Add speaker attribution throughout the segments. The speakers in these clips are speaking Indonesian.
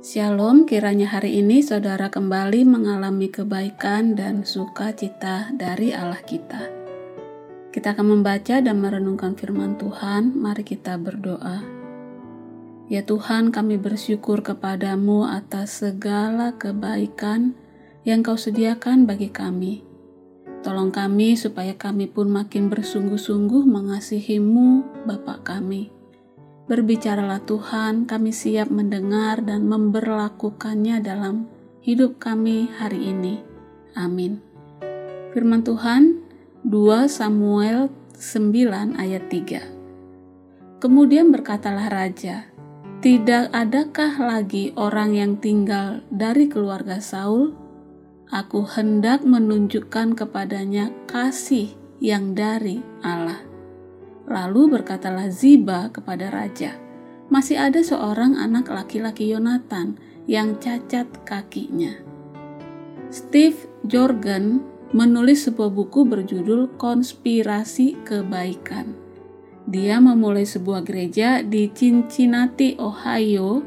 Speaker 1: Shalom, kiranya hari ini saudara kembali mengalami kebaikan dan sukacita dari Allah kita. Kita akan membaca dan merenungkan firman Tuhan. Mari kita berdoa. Ya Tuhan, kami bersyukur kepadamu atas segala kebaikan yang Kau sediakan bagi kami. Tolong kami supaya kami pun makin bersungguh-sungguh mengasihimu, Bapak kami Berbicaralah Tuhan, kami siap mendengar dan memberlakukannya dalam hidup kami hari ini. Amin. Firman Tuhan 2 Samuel 9 ayat 3 Kemudian berkatalah Raja, Tidak adakah lagi orang yang tinggal dari keluarga Saul? Aku hendak menunjukkan kepadanya kasih yang dari Allah. Lalu berkatalah Ziba kepada raja, "Masih ada seorang anak laki-laki Yonatan yang cacat kakinya." Steve Jorgen menulis sebuah buku berjudul Konspirasi Kebaikan. Dia memulai sebuah gereja di Cincinnati, Ohio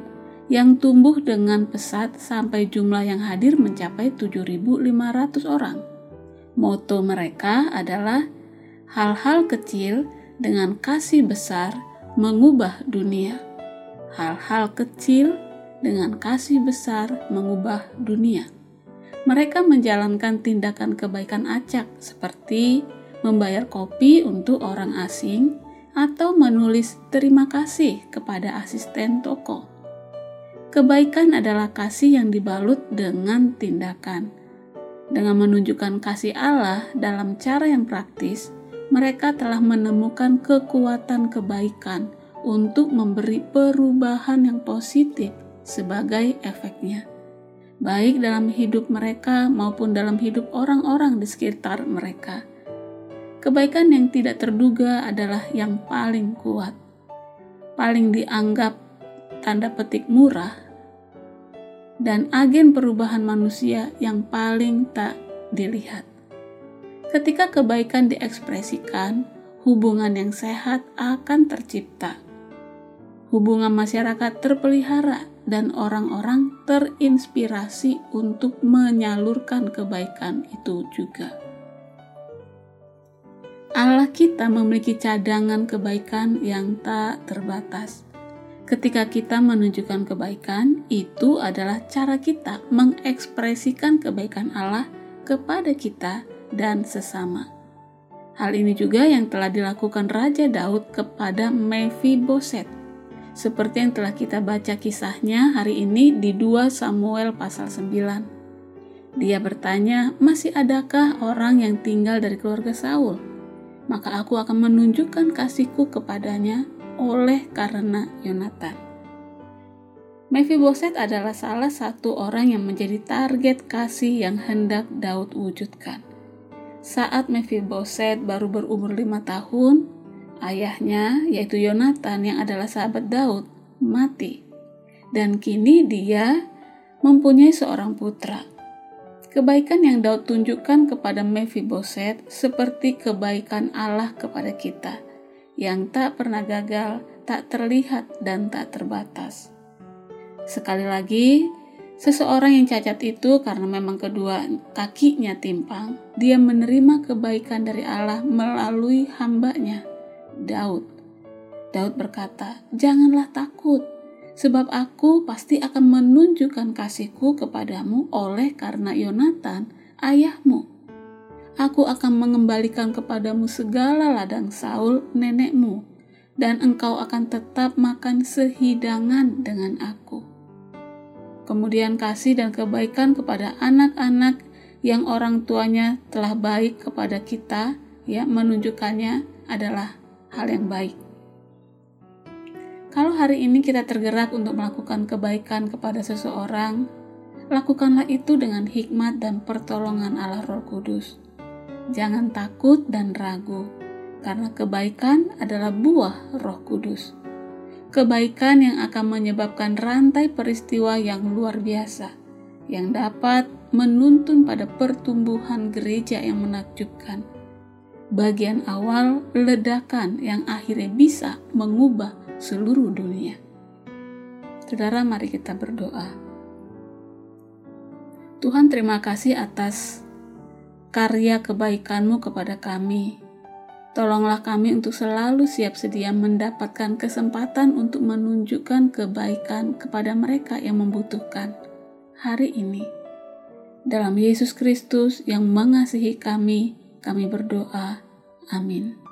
Speaker 1: yang tumbuh dengan pesat sampai jumlah yang hadir mencapai 7.500 orang. Moto mereka adalah hal-hal kecil dengan kasih besar mengubah dunia. Hal-hal kecil dengan kasih besar mengubah dunia. Mereka menjalankan tindakan kebaikan acak seperti membayar kopi untuk orang asing atau menulis terima kasih kepada asisten toko. Kebaikan adalah kasih yang dibalut dengan tindakan. Dengan menunjukkan kasih Allah dalam cara yang praktis, mereka telah menemukan kekuatan kebaikan untuk memberi perubahan yang positif sebagai efeknya, baik dalam hidup mereka maupun dalam hidup orang-orang di sekitar mereka. Kebaikan yang tidak terduga adalah yang paling kuat, paling dianggap tanda petik murah, dan agen perubahan manusia yang paling tak dilihat. Ketika kebaikan diekspresikan, hubungan yang sehat akan tercipta. Hubungan masyarakat terpelihara dan orang-orang terinspirasi untuk menyalurkan kebaikan itu juga. Allah kita memiliki cadangan kebaikan yang tak terbatas. Ketika kita menunjukkan kebaikan, itu adalah cara kita mengekspresikan kebaikan Allah kepada kita dan sesama. Hal ini juga yang telah dilakukan Raja Daud kepada Mephiboset, seperti yang telah kita baca kisahnya hari ini di 2 Samuel pasal 9. Dia bertanya, masih adakah orang yang tinggal dari keluarga Saul? Maka aku akan menunjukkan kasihku kepadanya oleh karena Yonatan. Mephiboset adalah salah satu orang yang menjadi target kasih yang hendak Daud wujudkan. Saat Mephiboset baru berumur lima tahun, ayahnya yaitu Yonatan yang adalah sahabat Daud mati. Dan kini dia mempunyai seorang putra. Kebaikan yang Daud tunjukkan kepada Mephiboset seperti kebaikan Allah kepada kita, yang tak pernah gagal, tak terlihat, dan tak terbatas. Sekali lagi, Seseorang yang cacat itu karena memang kedua kakinya timpang, dia menerima kebaikan dari Allah melalui hambanya, Daud. Daud berkata, Janganlah takut, sebab aku pasti akan menunjukkan kasihku kepadamu oleh karena Yonatan, ayahmu. Aku akan mengembalikan kepadamu segala ladang Saul, nenekmu, dan engkau akan tetap makan sehidangan dengan aku kemudian kasih dan kebaikan kepada anak-anak yang orang tuanya telah baik kepada kita, ya, menunjukkannya adalah hal yang baik. Kalau hari ini kita tergerak untuk melakukan kebaikan kepada seseorang, lakukanlah itu dengan hikmat dan pertolongan Allah Roh Kudus. Jangan takut dan ragu, karena kebaikan adalah buah Roh Kudus kebaikan yang akan menyebabkan rantai peristiwa yang luar biasa, yang dapat menuntun pada pertumbuhan gereja yang menakjubkan. Bagian awal ledakan yang akhirnya bisa mengubah seluruh dunia. Saudara, mari kita berdoa. Tuhan, terima kasih atas karya kebaikan-Mu kepada kami. Tolonglah kami untuk selalu siap sedia mendapatkan kesempatan untuk menunjukkan kebaikan kepada mereka yang membutuhkan hari ini. Dalam Yesus Kristus yang mengasihi kami, kami berdoa. Amin.